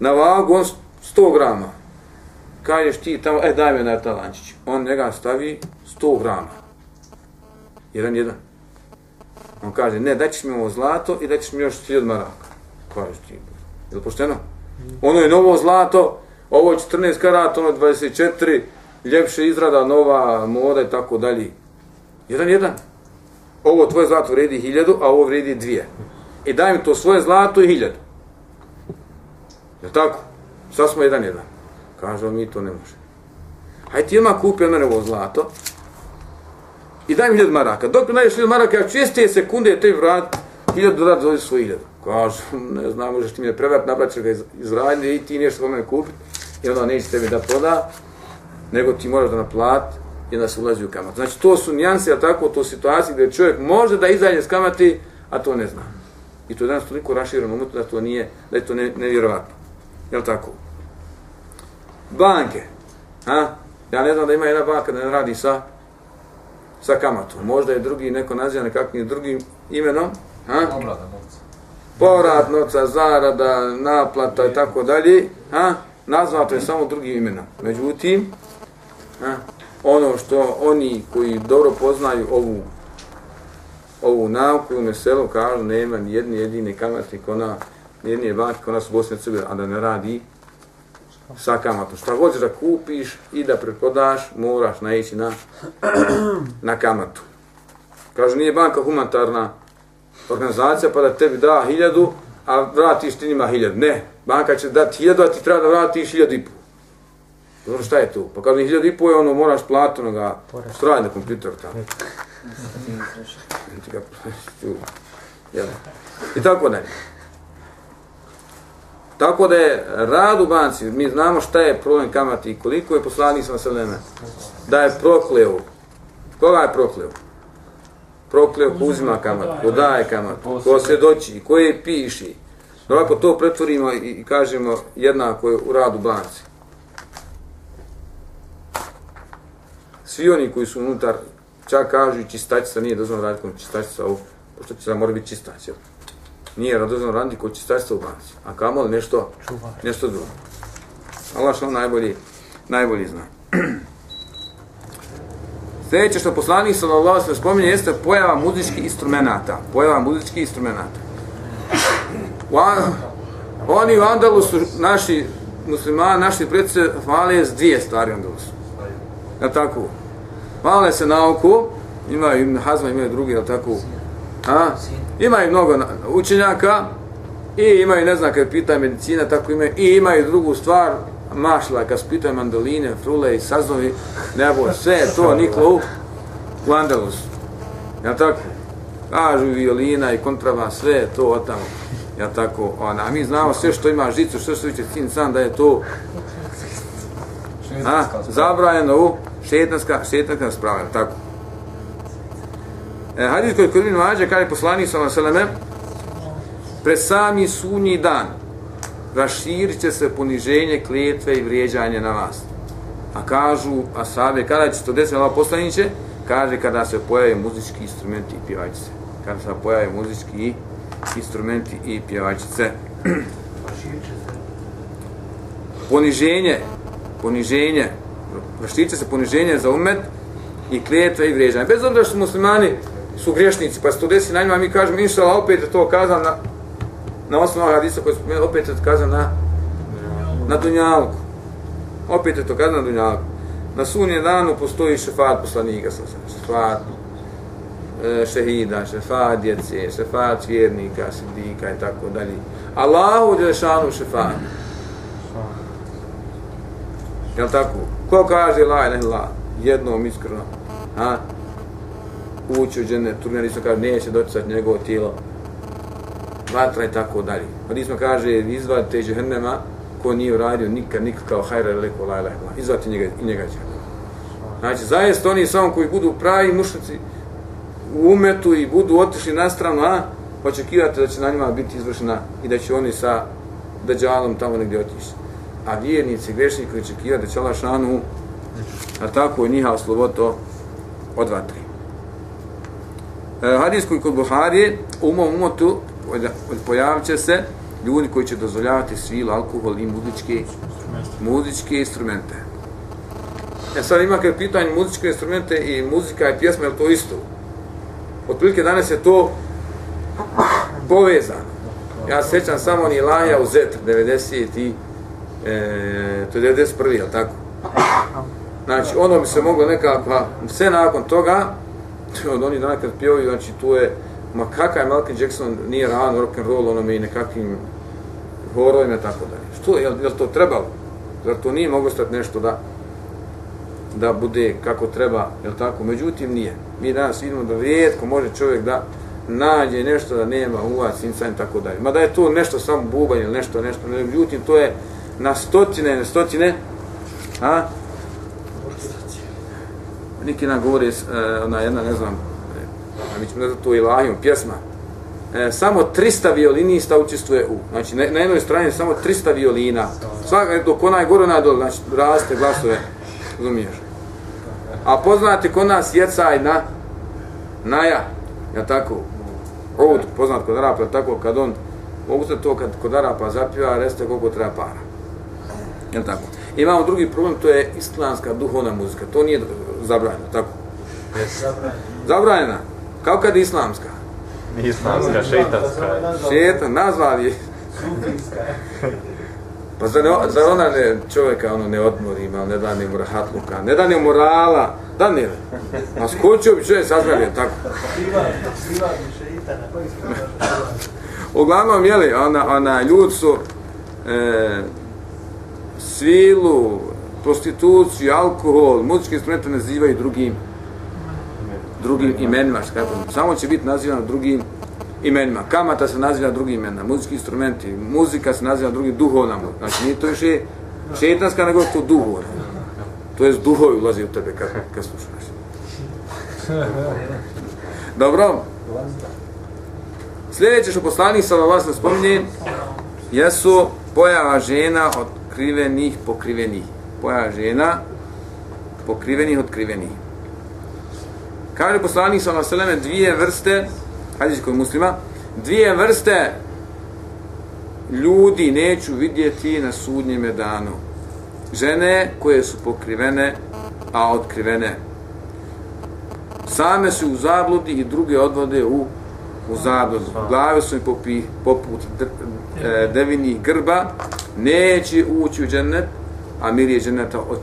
Na vagu on 100 grama. Kažeš ti tamo, e daj me na talančić. On njega stavi 100 grama. Jedan, jedan. On kaže, ne, daćeš mi ovo zlato i daćeš mi još 1000 maraka. Kažeš ti, je li pošteno? Ono je novo zlato, ovo je 14 karata, ono je 24, ljepše izrada, nova moda i tako dalje. Jedan, jedan. Ovo tvoje zlato vredi 1000, a ovo vredi 2 i daj mi to svoje zlato i hiljadu. Je tako? Sad smo jedan jedan. Kaže mi to ne može. Hajde ti ima kupi od mene ovo zlato i daj mi hiljadu maraka. Dok mi najdeš hiljadu maraka, ja čiste sekunde te vrat, hiljadu dodat za svoju hiljadu. Kaže, ne znam, možeš ti mi ne prevrat, nabraćeš ga iz, iz radnje i ti nešto od mene kupiti i onda neće tebi da proda, nego ti moraš da naplati i onda se ulazi u kamat. Znači, to su nijanse, a tako, to situacije gdje čovjek može da izađe s kamati, a to ne zna. I to je danas toliko raširano umetu da to nije, da je to ne, nevjerovatno. Jel tako? Banke. Ha? Ja ne znam da ima jedna banka da ne radi sa sa kamatom. Možda je drugi neko naziva nekakvim drugim imenom. Ha? Obrada novca. Povrat novca, zarada, naplata i tako dalje. Ha? Nazvato je samo drugim imenom. Međutim, ha? ono što oni koji dobro poznaju ovu ovu nauku u meselu kažu nema ni jedni jedini kamatnik ona ni jedni banki ona su Bosne Crbe, a da ne radi sa kamatom. Šta hoćeš da kupiš i da preprodaš, moraš naići na, na kamatu. Kažu, nije banka humanitarna organizacija pa da tebi da hiljadu, a vratiš ti njima hiljadu. Ne, banka će dati hiljadu, a ti treba da vratiš hiljadu i pol. Dobro, šta je tu? Pa kažu, hiljadu i pol je ono, moraš platu onoga, stroj na kompjuter tamo. I tako dalje. Tako da je rad u banci, mi znamo šta je problem kamati i koliko je poslanik sa Selena, da je prokleo. Koga je prokleo? Prokleo ko uzima kamat, ko daje kamat, ko se doći, ko je piši. Ovako to pretvorimo i kažemo jednako je u radu banci. Svi oni koji su unutar Čak kažu i čistačica nije dozvoljeno raditi kod čistačica ovu, pošto će mora biti čistać, jel? Nije dozvoljeno raditi kod čistačica u banci. A kamo li nešto, nešto drugo? Allah što najbolji, najbolji zna. Sljedeće što poslanik sallallahu alejhi ve spominje jeste pojava muzičkih instrumenata. Pojava muzičkih instrumenata. Oni u Andalusu, naši muslimani, naši predse, hvale s dvije stvari u Andalusu. Je tako? Hvale se nauku, imaju Ibn Hazma, imaju drugi, ali tako, a? imaju mnogo učenjaka i imaju, ne znam, kad pitaju medicina, tako imaju, i imaju drugu stvar, mašla, kad se mandoline, frule i sazovi, nebo, sve to niklo u, u Andalus. Ja tako? Kažu violina i kontrava, sve to od tamo. Ja tako, ona, a mi znamo sve što ima žicu, što se viće sin sam da je to A, zabranjeno u šetanska, šetanska sprava, tako. E, hadis koji kod Ibn Mađe, kaže poslanik sallam sallam, pred sami sunji dan raširit će se poniženje, klijetve i vrijeđanje na vas. A kažu asabe, kada će to desiti Allah poslaniće? Kaže kada se pojave muzički instrumenti i pjevačice. Kada se pojave muzički instrumenti i pjevačice. poniženje, poniženje, raširit se poniženje za umet i klijetve i vrijeđanje. Bez obzira što muslimani su griješnici, pa se to desi na njima, mi kažemo, inšala, opet je to kazan na, na osnovu hadisa koji smo opet je to kazan na, na Dunjalku. Opet je to kazan na Dunjalku. Na sunje danu postoji šefat poslanika, šefat e, šehida, šefat djece, šefat vjernika, sidika i tako dalje. Allahu Đelešanu šefat. Jel tako? Ko kaže la ilaha illa jednom iskreno? Ha? ući u džene, turne nismo kaže, neće doticati njegovo tijelo, vatra i tako dalje. Pa kaže, izvadite džehennema, ko nije uradio nikad, nikad kao hajra ili leko lajla, izvadite njega i njega džehennema. Znači, zaista oni samo koji budu pravi mušnici u umetu i budu otišli na stranu, a očekivate da će na njima biti izvršena i da će oni sa dađalom tamo negdje otići. A vjernici, grešnici očekivati da će Allah šanu, a tako je njiha osloboto od vatri. E, hadis koji kod Buharije, u mom umotu pojavit će se ljudi koji će dozvoljavati svilu, alkohol i muzičke, muzičke instrumente. E sad ima kad pitanje muzičke instrumente i muzika i pjesma, je to isto? Otprilike danas je to povezano. Ja sećam sjećam samo ni Laja u Zetr, 90 i e, to je 91. jel tako? Znači, ono bi se moglo nekako, sve nakon toga, od onih dana kad pjevaju, znači tu je, ma kakav je Malcolm Jackson, nije ran rock and roll, onome i nekakvim horovima i tako dalje. Što je, jel to trebalo? Zar to nije moglo stati nešto da da bude kako treba, jel tako? Međutim, nije. Mi danas vidimo da rijetko može čovjek da nađe nešto da nema uvac, insan i tako dalje. Ma da je to nešto samo bubanj ili nešto, nešto, međutim, to je na stotine, na stotine, a, neki nam govori, e, ona jedna, ne znam, e, mi ćemo nazvati to ilahijom, pjesma, e, samo 300 violinista učestvuje u, znači na, na jednoj strani samo 300 violina, svaka, dok ona je gore nadol, znači raste glasove, razumiješ. A poznate kod nas jecaj na, na ja, ja tako, Ovud, poznat kod Arapa, tako, kad on, mogu se to kad kod Arapa zapjeva, reste koliko treba para. Jel tako? Imamo drugi problem, to je islamska duhovna muzika. To nije zabranjeno, tako? Zabranjena. Kao kad je islamska? Islamska, šeitanska. Šeitan, nazvali je. Pa zar, ne, zar ona ne čovjeka ono ne odmori, ima, ne da ne morahatluka, ne da ne morala, da ne. A skočio bi čovjek sazdravljen, tako? Uglavnom, jeli, ona, ona, ljud su e, svilu, prostituciju, alkohol, muzičke instrumente nazivaju drugim drugim imenima, kako samo će biti nazivano drugim imenima. Kamata se naziva drugim imenima, muzički instrumenti, muzika se naziva drugim duhovnom. Znači nije to više šetanska, nego to duhovna. To je duhovi ulazi u tebe kad, kad slušaš. Dobro. Sljedeće što poslanik sa vas ne spominje jesu pojava žena od otkrivenih pokrivenih Poja žena pokrivenih otkrivenih. Kaže poslanik sa Veseleme dvije vrste, hadis kod muslima, dvije vrste ljudi neću vidjeti na sudnjem danu. Žene koje su pokrivene, a otkrivene. Same su u zabludi i druge odvode u, u zabludu. Glave su mi popi, poput e, devinih grba, neće ući u džennet, a mir je dženeta od,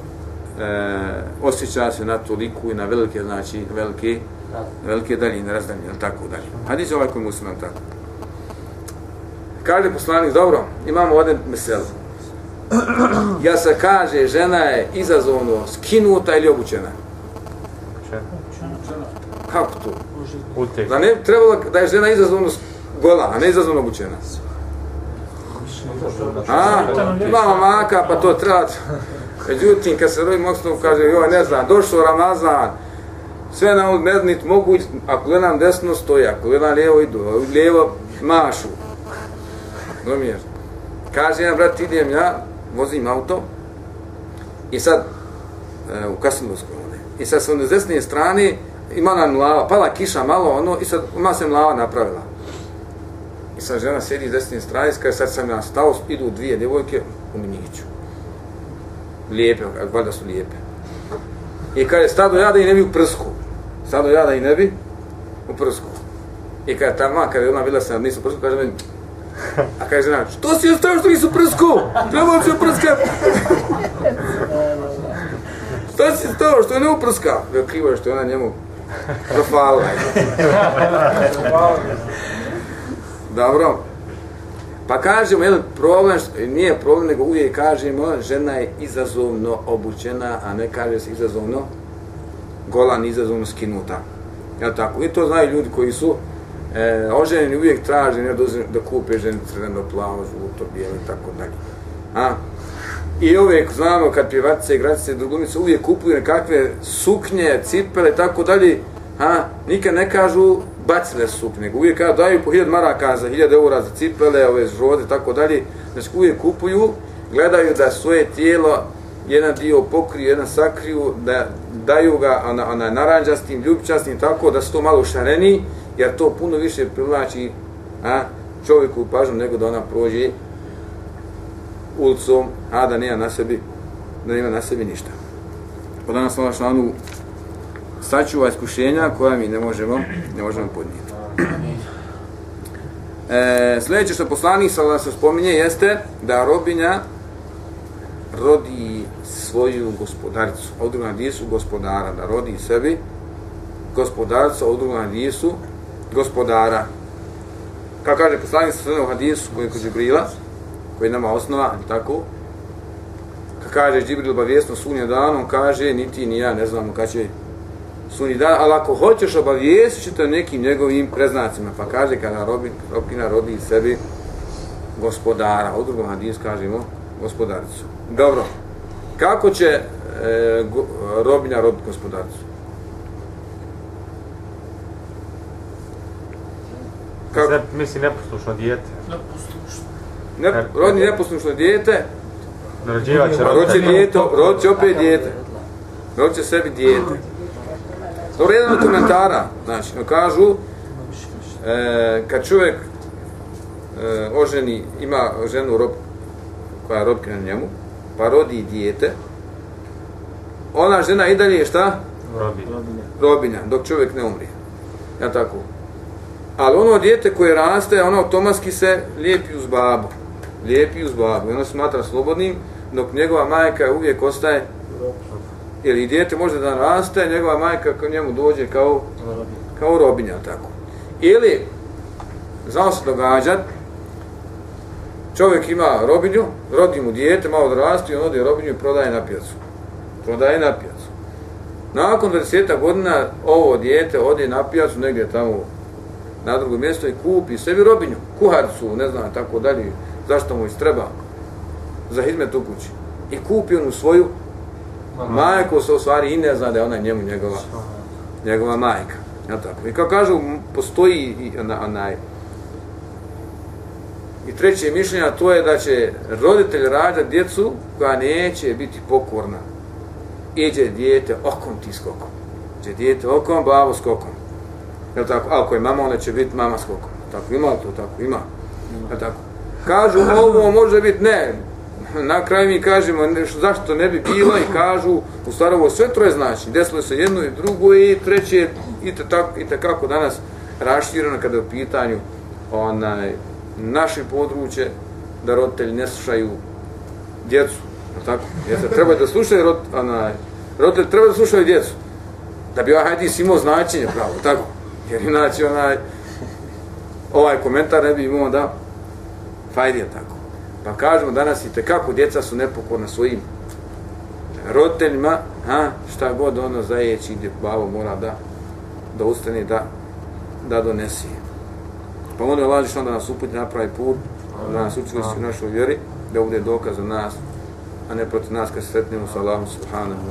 e, osjeća se na toliku i na velike, znači velike, velike daljine, razdanje, ili tako dalje. Hadis ovaj koji musliman tako. Kaže poslanik, dobro, imamo ovdje meselu. Ja se kaže, žena je izazovno skinuta ili obučena. Kako to? Da ne trebalo da je žena izazovno gola, a ne izazovno obučena. A, ima maka, pa to treba Međutim, kad se rodi Mokstom, kaže, joj, ne znam, došao Ramazan, sve nam odmernit mogu, ako gledam desno stoji, ako gledam lijevo idu, lijevo mašu. Razumiješ? Kaže jedan brat, idem ja, vozim auto, i sad, e, u Kasimovskoj, i sad sam s desne strane, ima nam mlava, pala kiša malo, ono, i sad ima se mlava napravila. I sad žena sjedi s desne strane, kada sad sam ja stao, idu dvije djevojke u minjiću. Lijepe, valjda su lijepe. I kaže, stado ja da i ne bi u prsku. Stado ja da i ne bi u prsku. I kada ta ma, kada je ona bila sam, nisu u prsku, kaže meni, a kaže žena, što si ostao što nisu prsku? Treba li se prska? Šta si to, što ne uprska? Ja krivo je što je ona njemu profala. Dobro. Pa kažemo, jel, problem, nije problem, nego uvijek kažemo, žena je izazovno obučena, a ne kaže se izazovno golan, izazovno skinuta. Jel tako? I to znaju ljudi koji su e, oženjeni, uvijek traže ne, da, da kupe ženi crveno, plavo, žuto, bijelo i tako dalje. A? I uvijek znamo kad pjevačice i gracice i drugomice uvijek kupuju nekakve suknje, cipele i tako dalje, ha, nikad ne kažu bacile suknje, nego uvijek kažu daju po hiljad maraka za hiljad eura za cipele, ove žrode i tako dalje, znači uvijek kupuju, gledaju da svoje tijelo jedan dio pokriju, jedan sakriju, da daju ga ona, ona naranđastim, ljubčastim, tako da se to malo šareni, jer to puno više privlači a, čovjeku pažnju nego da ona prođe ulicom, a da nema na sebi, da nema na sebi ništa. Od danas Allah šlanu sačuva iskušenja koja mi ne možemo, ne možemo podnijeti. E, sljedeće što poslanik sa se spominje jeste da robinja rodi svoju gospodaricu, a u drugom hadisu gospodara, da rodi sebi gospodaricu, a u hadisu gospodara. Kao kaže poslanik sa u hadisu koji je kod Žibrila, koji je nama osnova, tako, kad kaže Džibril obavijestno sunje dan, on kaže, ni ti, ni ja, ne znamo kada će sunji dan, ali ako hoćeš obavijesti ćete nekim njegovim preznacima, pa kaže kada robin, robina rodi sebi gospodara, u drugom hadis kažemo gospodaricu. Dobro, kako će e, go, robinja roditi gospodaricu? Kako? Misli neposlušno dijete. Ne, rodni neposlušno dijete, će roće dijete, roće opet dijete. Roće sebi dijete. Dobro, jedan od komentara, znači, kažu, e, kad čovjek e, oženi, ima ženu rob, koja je robka na njemu, pa rodi dijete, ona žena i dalje je šta? Robinja. Robinja, dok čovjek ne umri. Ja tako? Ali ono dijete koje raste, ono automatski se lijepi uz babu. Lijepi uz babu. I ono smatra slobodnim, dok njegova majka uvijek ostaje ili dijete može da raste, njegova majka k njemu dođe kao kao robinja, tako. Ili, znao se događat, čovjek ima robinju, rodi mu dijete, malo da raste, i on ode robinju i prodaje na pijacu. Prodaje na pijacu. Nakon 20 godina ovo dijete ode na pijacu negdje tamo na drugo mjesto i kupi sebi robinju, kuharcu, ne znam, tako dalje, zašto mu istreba za hizmet u kući. I kupi onu svoju majku, se u stvari i ne zna da je ona njemu njegova, njegova majka. Ja tako. I kao kažu, postoji i ona, onaj, I treće mišljenje, to je da će roditelj rađati djecu koja neće biti pokorna. Iđe dijete okom ti skokom. Iđe dijete okom, babo skokom. Je tako? Ako je mama, ona će biti mama skokom. Tako ima to? Tako ima. Je tako? Kažu, ovo može biti ne. Na kraju mi kažemo nešto, zašto ne bi bilo i kažu, u stvari ovo sve troje znači. Desilo se jedno i drugo i treće i te, tako, i te kako danas raširano kada je u pitanju onaj, naše područje da roditelji ne slušaju djecu. Tako? Jeste, treba da slušaju rod, onaj, roditelji treba da slušaju djecu. Da bi ovaj hadis imao značenje pravo, tako? Jer inače onaj, ovaj komentar ne bi imao da fajdija tako. Pa kažemo danas i tekako djeca su nepokorna svojim roditeljima, ha, šta god ono zajeći gdje babo mora da da ustane da da donesi. Pa onda lažiš onda nas uputi na pravi put, da nas učili u našoj vjeri, da bude dokaz za nas, a ne protiv nas kad sretnemo sa Allahom subhanahu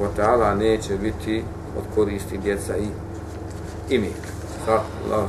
wa ta'ala, neće biti od koristi djeca i i mi. Sa, Allah,